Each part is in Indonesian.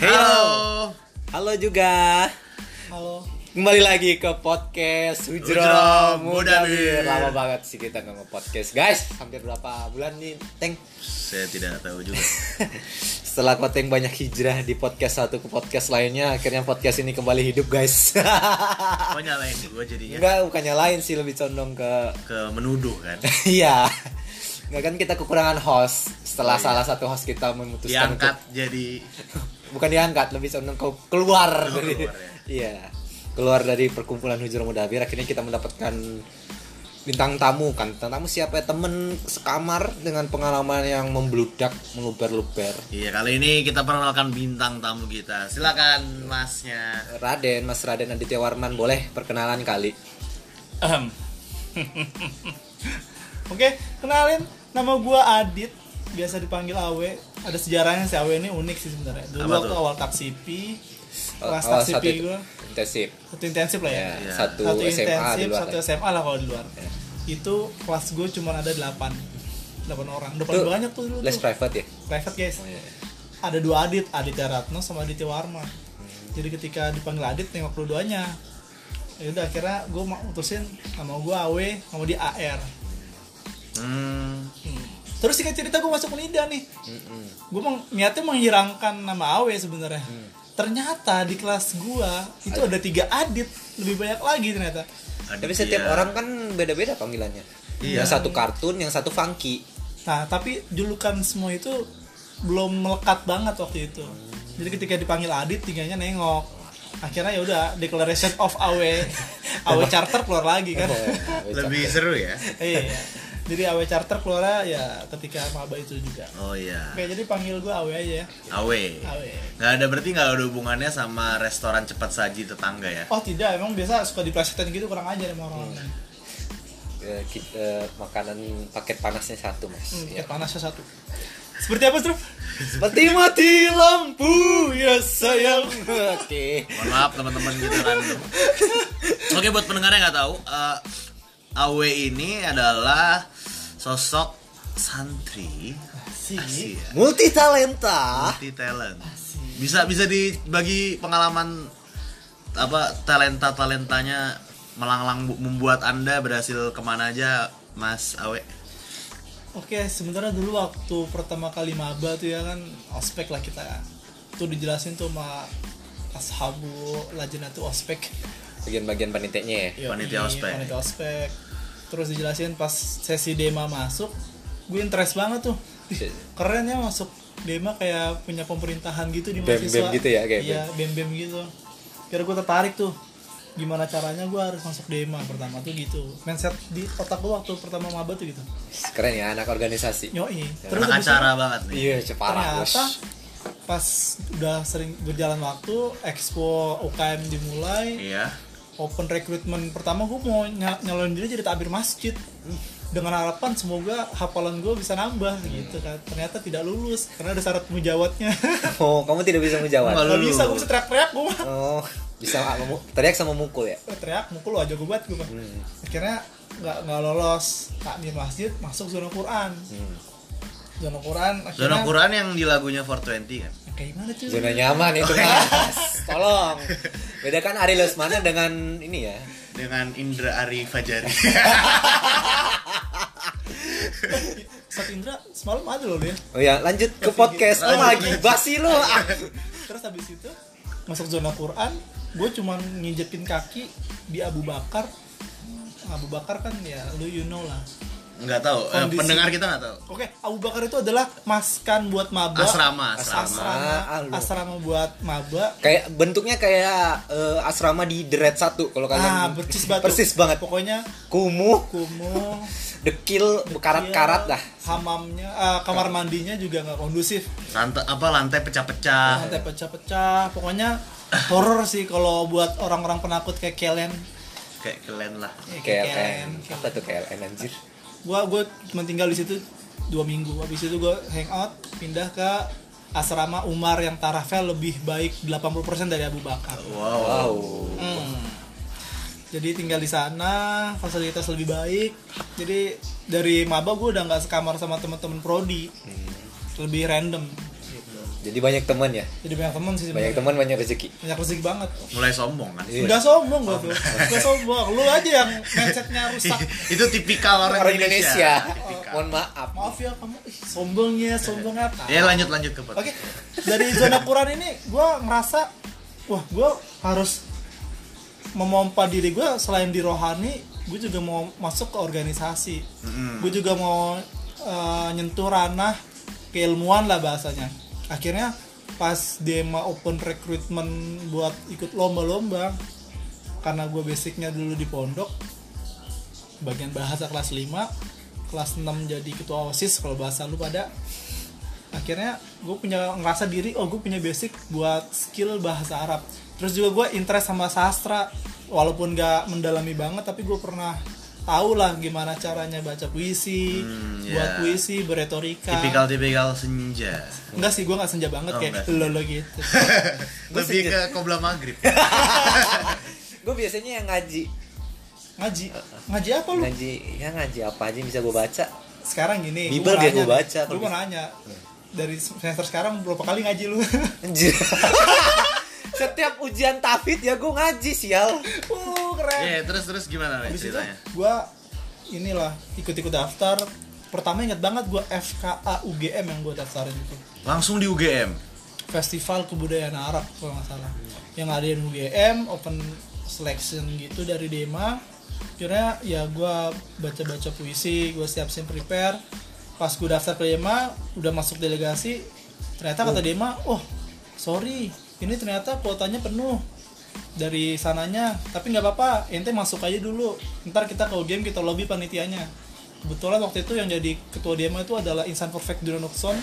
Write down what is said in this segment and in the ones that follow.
Halo. Halo juga. Halo. Kembali lagi ke podcast Hujro Hujro Muda Mudabir. Lama banget sih kita nggak nge-podcast, guys. Hampir berapa bulan nih, Teng? Saya tidak tahu juga. Setelah Koteng banyak hijrah di podcast satu ke podcast lainnya, akhirnya podcast ini kembali hidup, guys. Kok nyalain gue jadinya Enggak, bukannya lain sih, lebih condong ke ke menuduh kan? Iya. Enggak kan kita kekurangan host setelah Oh, iya. salah satu host kita memutuskan Diangkat untuk jadi bukan diangkat, lebih condong ke keluar Oh, dari keluar ya. Iya. Keluar dari perkumpulan Hujro Mudabir akhirnya kita mendapatkan bintang tamu kan. Bintang tamu siapa ya? Temen sekamar dengan pengalaman yang membludak, meluber-luber. Iya kali ini kita perkenalkan bintang tamu kita. Silakan masnya. Raden, Mas Raden Aditya Warman boleh perkenalan kali. Ahem. Oke, kenalin nama gua Adit, biasa dipanggil Awe. Ada sejarahnya si Awe ini unik sih sebenarnya. Dulu Apa waktu tuh? awal taksipi, kelas Oh, taksipi satu gua intensif. satu intensif lah ya. Ya, satu, Satu SMA di intensif, luar. satu ya. SMA lah kalau di luar. Ya. Itu kelas gue cuma ada 8 8 orang. Depan Itu banyak tuh dulu Les tuh. private ya? Private guys. Oh, iya. Ada dua Adit, Aditya Ratno sama Aditya Warma. Hmm. Jadi ketika dipanggil Adit nengok dua-duanya. Ya udah akhirnya gue mutusin nama gue Awe, nama dia AR. Hmm. Terus singkat cerita gue masuk Unida nih. Mm-mm. Gue meng, niatnya menghilangkan nama Awe sebenarnya. Hmm. Ternyata di kelas gua itu ada tiga Adit, lebih banyak lagi ternyata. Tapi Aditya. setiap orang kan beda-beda panggilannya. Iya. Yang satu kartun, yang satu funky. Nah, tapi julukan semua itu belum melekat banget waktu itu. Jadi ketika dipanggil Adit, tiganya nengok. Akhirnya ya udah declaration of Awe. Awe charter keluar lagi kan. lebih seru ya. iya. Jadi Awe charter keluar ya ketika maba itu juga. Oh iya. Oke, jadi panggil gua Awe aja ya. Awe. Awe. Nggak ada berarti nggak ada hubungannya sama restoran cepat saji tetangga ya? Oh tidak, emang biasa suka diplesetin gitu kurang aja sama orang. Eh, ki- eh, makanan paket panasnya satu mas. Hmm, Ya. ya. panasnya satu. Seperti apa, Stru? Seperti mati lampu ya sayang. Oke. Mohon maaf teman-teman gitu kan. Oke buat pendengar yang nggak tahu, eh, Awe ini adalah sosok santri Sih. Asik ya. Multi talenta. multi talent bisa bisa dibagi pengalaman apa talenta talentanya melanglang bu- membuat anda berhasil ke mana aja mas awe Oke, sebenarnya dulu waktu pertama kali maba tuh ya kan ospek lah kita. Tuh dijelasin tuh sama ashabu lajnah tuh ospek. Bagian-bagian panitianya ya. Panitia ospek. Panitia ospek. Terus dijelasin pas sesi dema masuk, gue interest banget tuh. Ih, Keren ya masuk dema kayak punya pemerintahan gitu di mahasiswa. gitu ya, kayak Iya, bem-bem gitu. Kira gue tertarik tuh. Gimana caranya gue harus masuk dema pertama tuh gitu. Mindset di otak gue waktu pertama maba tuh gitu. Keren ya anak organisasi. Yoi. anak habis itu- acara banget nih Iya, bos. ternyata pas udah sering berjalan waktu expo UKM dimulai iya open recruitment pertama gue mau ny- nyalonin diri jadi tabir masjid dengan harapan semoga hafalan gue bisa nambah gitu kan ternyata tidak lulus karena ada syarat mujawatnya Oh, kamu tidak bisa. Enggak. nggak lulus. bisa gue bisa teriak-teriak gue mah Oh, bisa memu- teriak sama mukul ya. teriak mukul aja gue buat gue mah Hmm. akhirnya nggak nggak lolos takmir masjid masuk zona Quran Hmm. zona Quran zona akhirnya Quran yang di lagunya 420 kan kayak gimana tuh Zona nyaman itu mas. Tolong. Bedakan Ari Lesmana dengan ini ya. dengan Indra Ari Fajari Sat Indra semalam ada loh dia Oh ya, lanjut ke podcast. Oh, lagi basi lo. Ah. terus habis itu masuk zona Quran gue cuman nginjekin kaki di Abu Bakar Abu Bakar kan ya lu you know lah nggak tahu. Eh, Kondisi. pendengar kita nggak tahu. Oke Abu Bakar itu adalah maskan buat maba. Asrama asrama. Asrama. Ah, asrama buat maba. Kayak bentuknya kayak eh, asrama di Deret satu kalau kalian. ah persis banget Persis banget. pokoknya Kumuh, kumuh. Dekil, karat-karat iya, dah. hamamnya ah, kamar mandinya juga nggak kondusif. Lantai apa lantai pecah-pecah. Lantai pecah-pecah. Pokoknya horor sih kalau buat orang-orang penakut kayak kalian kayak kalian lah. KLN. Apa tuh KLN anjir? Gua gua cuma tinggal di situ dua minggu. Habis itu gua hangout pindah ke asrama Umar yang tarafnya lebih baik 80% dari Abu Bakar. Wow, Wow. Hmm. jadi tinggal di sana fasilitas lebih baik. Jadi dari maba gua udah nggak sekamar sama teman-teman prodi. Lebih random Jadi banyak teman ya. jadi banyak teman sih Banyak teman banyak rezeki. banyak rezeki banget Mulai sombong kan. Iya. Enggak sombong gua tuh. Enggak sombong. Lu aja yang mindsetnya rusak. itu tipikal orang, Orang Indonesia. Tipikal. Mohon maaf. Maaf ya kamu sombongnya sombong apa? Ya lanjut lanjut ke. Oke. Dari zona Quran ini gua ngerasa wah gua harus memompa diri gua selain di rohani, gue juga mau masuk ke organisasi. Mm-mm. Gue juga mau eh, nyentuh ranah keilmuan lah bahasanya. Akhirnya pas Dema open recruitment buat ikut lomba-lomba karena gue basicnya dulu di pondok bagian bahasa kelas 5 kelas 6 jadi ketua OSIS kalau bahasa lu pada. Akhirnya gue punya ngerasa diri oh gue punya basic buat skill bahasa Arab. Terus juga gue interest sama sastra walaupun gak mendalami banget tapi gue pernah tahu lah gimana caranya baca puisi Hmm, buat ya. puisi beretorika Tipikal tipikal senja. enggak sih gue nggak senja banget Oh, kayak enggak. lo lo gitu Lebih ke kobra maghrib. Gue biasanya yang ngaji. ngaji ngaji apa lu Ngaji, ya ngaji apa aja yang bisa gue baca. sekarang gini Bible dia gua baca, gue mau nanya dari semester sekarang berapa kali ngaji lu Anjir. Setiap ujian tafid ya gue ngaji sial. uh keren. Iya, terus terus gimana nih ceritanya? gue inilah ikut-ikut daftar. Pertama ingat banget gue FKA UGM yang gue daftarin itu. Langsung di UGM. Festival Kebudayaan Arab kalau nggak salah. Yang ngadain UGM open selection gitu dari Dema kira ya gue baca-baca puisi gue siap-siap prepare. Pas gue daftar ke Dema udah masuk delegasi ternyata kata Dema oh sorry ini ternyata kuotanya penuh dari sananya tapi nggak apa-apa ente masuk aja dulu ntar kita ke UGM kita lobby panitianya kebetulan waktu itu yang jadi ketua Dema itu adalah Insan Perfect Duranokson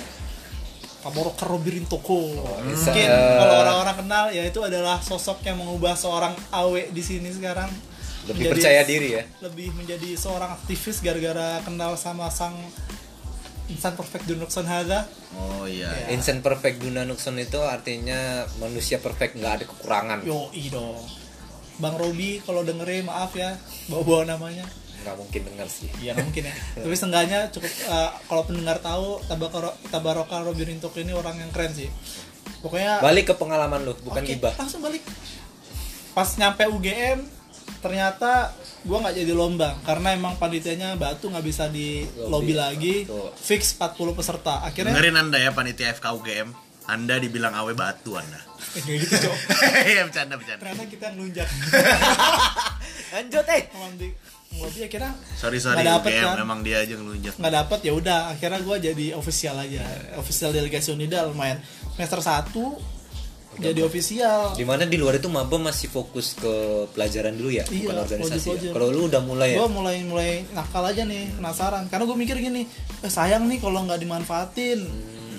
Kamoro Karobirin Toko bisa. mungkin kalau orang-orang kenal ya itu adalah sosok yang mengubah seorang awe di sini sekarang Lebih Menjadi- percaya diri ya. lebih menjadi seorang aktivis gara-gara kenal sama sang insan perfect Dunukson Haga Oh iya. Ya. Instant perfect Duna Nukson itu artinya manusia perfect nggak ada kekurangan. yo dong Bang Robi kalau dengerin maaf ya bawa-bawa namanya Nggak mungkin dengar sih. Iya nggak mungkin ya tapi seenggaknya cukup eh, kalau pendengar tahu Tabakaro, Tabaroka Robi Rintok ini orang yang keren sih pokoknya Balik ke pengalaman lu, bukan Oke, gibah. langsung balik pas nyampe UGM ternyata gua nggak jadi lomba karena emang panitianya batu nggak bisa di Lobby. lobby lagi Betul. fix 40 peserta akhirnya Dengerin anda ya panitia FK UGM. Anda dibilang awe batu anda. gitu cok Iya bercanda bercanda. ternyata kita ngelunjak Lanjut eh. Emang lobby akhirnya Sorry sorry Nggak dapet, UGM kan? memang dia aja ngelunjak. nggak dapet ya udah akhirnya gua jadi official aja official delegasi Unida lumayan semester 1 jadi official Di mana di luar itu maba masih fokus ke pelajaran dulu ya, Iya, bukan organisasi. Ya? Kalau lu udah mulai ya. gue mulai mulai nakal aja nih penasaran karena gue mikir gini eh, sayang nih kalau nggak dimanfaatin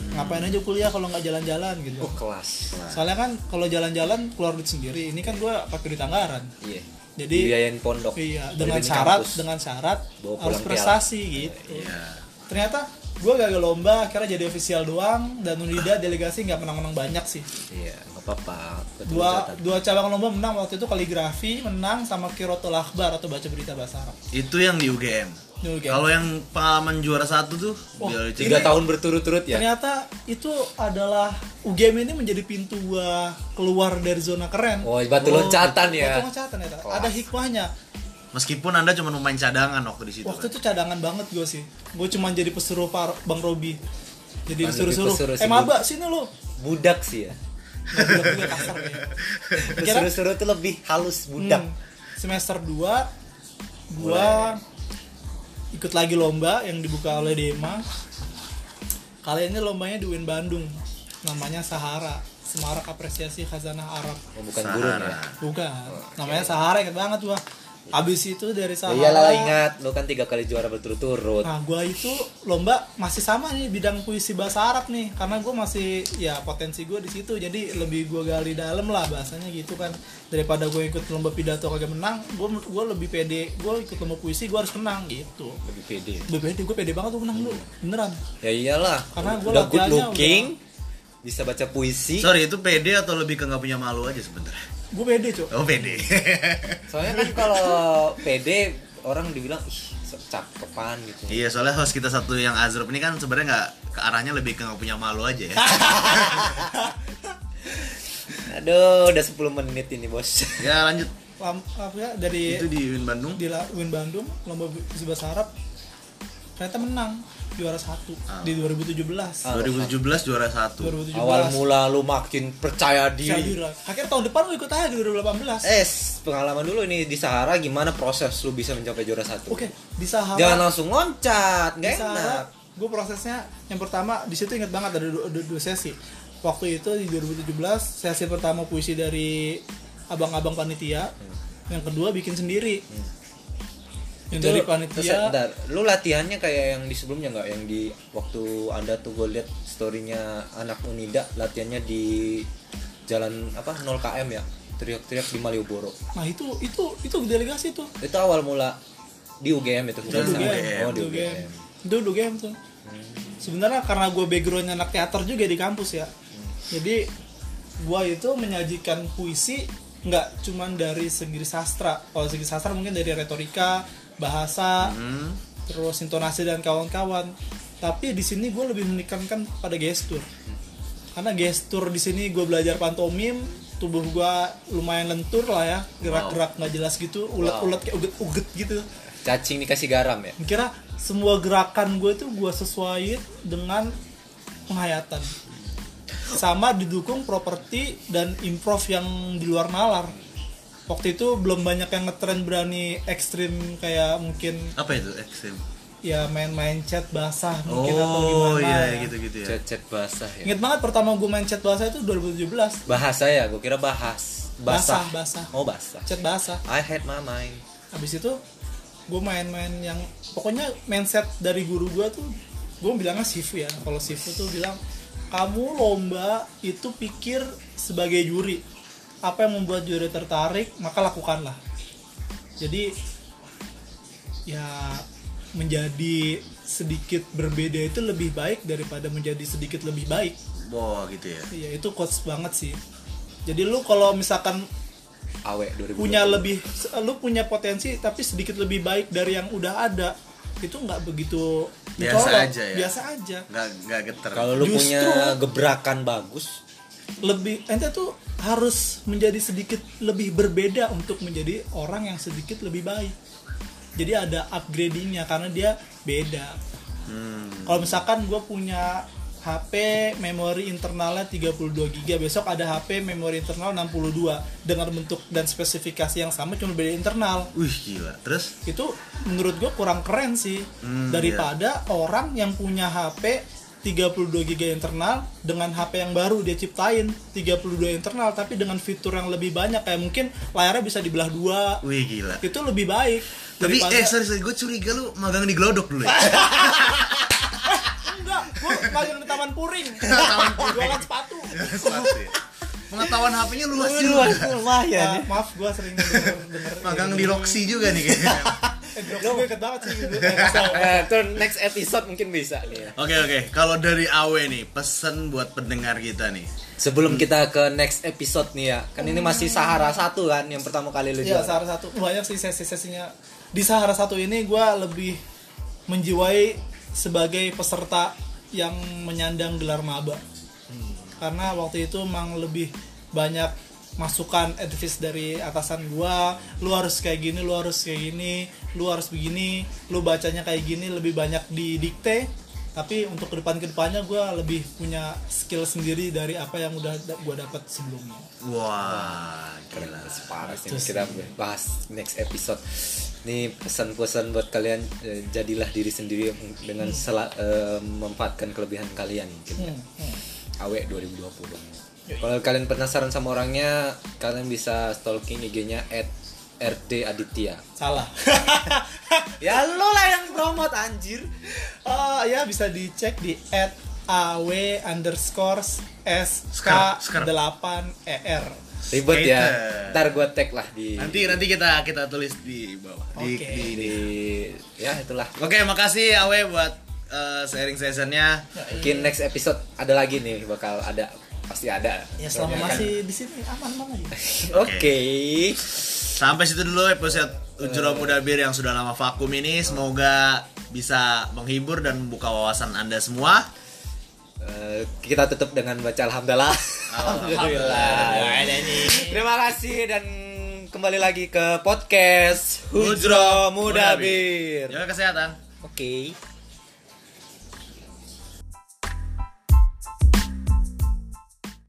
ngapain aja kuliah kalau nggak jalan-jalan gitu Oh, kelas. soalnya kan kalau jalan-jalan keluar duit sendiri ini kan gue pakai duit anggaran Iya. jadi Biayain pondok. iya dengan syarat kampus. dengan syarat harus prestasi gitu Iya. ternyata gue gagal lomba akhirnya jadi ofisial doang dan Unida delegasi nggak menang-menang banyak sih Iya, nggak apa-apa. Dua catat. dua cabang lomba menang waktu itu kaligrafi menang sama kirotul akhbar atau baca berita bahasa Arab Itu yang di UGM. UGM. Kalau yang pengalaman juara satu tuh biologi. Tiga tahun berturut-turut ya. ternyata itu adalah UGM ini menjadi pintu gua keluar dari zona keren Oh, batu loncatan ya. Batu loncatan ya, ada hikmahnya Meskipun anda cuma main cadangan waktu di situ. waktu kan. itu cadangan banget gue sih. Gue cuma jadi pesuruh par bang Robi. Jadi disuruh-suruh. pesuruh eh sih, maba sini lo Budak sih ya. Akhirnya, Suruh-suruh tuh lebih halus budak. hmm, semester 2 gua ikut lagi lomba yang dibuka oleh Dema. Kali ini lombanya di UIN Bandung. Namanya Sahara. Semarak Apresiasi Khazanah Arab. Oh, bukan gurun Sahara. ya. bukan namanya Sahara inget banget gua abis itu dari Ya Sahara iyalah ingat, lu kan tiga kali juara berturut-turut. Nah, gua itu lomba masih sama nih bidang puisi bahasa Arab nih, karena gua masih ya potensi gua di situ, jadi lebih gua gali dalam lah bahasanya gitu kan. Daripada gue ikut lomba pidato kagak menang, gua gua lebih pede, gua ikut lomba puisi gua harus menang gitu. Lebih pede. Lebih pede, gue pede banget tuh menang lu, beneran. Ya iyalah. Karena gua udah good looking, bisa baca puisi. Sorry itu pede atau lebih ke nggak punya malu aja sebenarnya. Gue pede cok. Oh pede. Soalnya kan kalau pede orang dibilang ih cakepan gitu Iya soalnya host kita satu yang Azrub ini kan sebenarnya nggak ke arahnya lebih ke nggak punya malu aja ya. aduh udah 10 menit ini bos ya lanjut Lam- apa ya dari itu di Win Bandung. di La- Win Bandung lomba bahasa Arab ternyata menang juara satu Ah. di 2017 Ah. 2017 juara satu. 2017 awal mula lu makin percaya diri. Akhirnya tahun depan lu ikut aja di 2018 eh pengalaman dulu ini di Sahara gimana proses lu bisa mencapai juara satu? Oke di Sahara jangan langsung loncat nggak Sahara enak. gue prosesnya yang pertama di situ inget banget ada dua, ada dua sesi. Waktu itu di 2017 sesi pertama puisi dari abang-abang panitia. Yang kedua bikin sendiri yang dari terus, panitia bentar, lu latihannya kayak yang di sebelumnya nggak yang di waktu anda tuh gue liat storynya anak Unida latihannya di jalan apa 0 km ya teriak-teriak di Malioboro nah itu itu itu delegasi tuh itu awal mula di UGM itu bukan UGM, sana? oh di UGM UGM. Itu UGM tuh. Sebenarnya karena gue backgroundnya anak teater juga di kampus ya. Jadi gua itu menyajikan puisi nggak cuman dari segi sastra. Kalau segi sastra mungkin dari retorika, bahasa, Hmm. terus intonasi dan kawan-kawan. Tapi di sini gue lebih menekankan pada gestur. Karena gestur di sini gue belajar pantomim, tubuh gue lumayan lentur lah ya, gerak-gerak nggak jelas gitu, ulet-ulet kayak uget-uget gitu cacing dikasih garam ya kira semua gerakan gue tuh gue sesuaiin dengan penghayatan sama didukung properti dan improv yang di luar nalar waktu itu belum banyak yang ngetren berani ekstrim kayak mungkin Apa itu ekstrim? ya main-main chat basah mungkin atau Oh gimana. iya ya. gitu-gitu ya. cet-cet basah ya. Ingat banget pertama gue main chat basah itu 2017 bahasa ya gue kira bahas basah. Basah basah. Oh basah. Chat basah. I had my mind. Habis itu gue main-main yang pokoknya mindset dari guru gue tuh gue bilangnya Sifu ya. Kalau Sifu tuh bilang kamu lomba itu pikir sebagai juri apa yang membuat juri tertarik maka lakukanlah jadi ya menjadi sedikit berbeda itu lebih baik daripada menjadi sedikit lebih baik Wah gitu ya. iya itu quotes banget sih jadi lu kalau misalkan awe 2020 punya lebih lu punya potensi tapi sedikit lebih baik dari yang udah ada itu nggak begitu Biasa ditolak. aja ya? biasa aja Nggak nggak geter. kalau lu Justru- punya gebrakan bagus lebih ente tuh harus menjadi sedikit lebih berbeda untuk menjadi orang yang sedikit lebih baik jadi ada upgradingnya karena dia beda Hmm. kalau misalkan gue punya HP memori internalnya 32 GB besok ada HP memori internal 62 dengan bentuk dan spesifikasi yang sama cuma beda internal Wih gila. Terus? itu menurut gue kurang keren sih Hmm, daripada orang yang punya HP 32 GB internal dengan HP yang baru dia ciptain 32 internal tapi dengan fitur yang lebih banyak kayak mungkin layarnya bisa dibelah dua Wih gila. itu lebih baik Tapi daripada eh sorry sorry gue curiga lu magang di Glodok dulu ya. enggak gue magang di Taman Puring Taman Puring. jualan sepatu Sepatu ya. Pengetahuan HP-nya luas Luas, juga. lumayan Ah, maaf gue sering denger, denger Magang di Roxy juga nih kayaknya. Roxy gue banget sih gitu. Next episode mungkin bisa nih ya. Oke oke, kalau dari Awe nih pesan buat pendengar kita nih. Sebelum kita ke next episode nih ya, kan ini masih Sahara satu kan yang pertama kali lu. Iya, Sahara satu banyak sih sesi-sesinya. Di Sahara satu ini gue lebih menjiwai sebagai peserta yang menyandang gelar maba. Karena waktu itu emang lebih banyak masukan advice dari atasan gua lu harus kayak gini lu harus kayak gini lu harus begini lu bacanya kayak gini lebih banyak didikte tapi untuk ke depan ke depannya gua lebih punya skill sendiri dari apa yang udah da- gua dapat sebelumnya Wah, gila. Parah sih kita bahas next episode. Ini pesan-pesan buat kalian eh, jadilah diri sendiri dengan sela- eh, memanfaatkan kelebihan kalian mungkin. ya. Hmm, hmm. Awe 2020. Kalau kalian penasaran sama orangnya, kalian bisa stalking IG-nya @rd aditya. salah Ya lo lah yang promote anjir. Oh ya bisa dicek di at aw underscore Skr, skr. sk 8 er Ribet ya. Ntar gue tag lah di Nanti nanti kita kita tulis di bawah. Di, Oke. di, di. di ya itulah. Oke, makasih Awe buat eh, sharing sessionnya. Mungkin next episode ada lagi nih bakal ada pasti ada. ya selama Soalnya kan- masih di sini aman aman aja Oke. Sampai situ dulu episode Ujro Mudabir yang sudah lama vakum ini semoga bisa menghibur dan membuka wawasan Anda semua. Eh, kita tutup dengan baca alhamdulillah. Alhamdulillah. Terima kasih dan kembali lagi ke podcast Hujro Mudabir. Jaga kesehatan. Oke.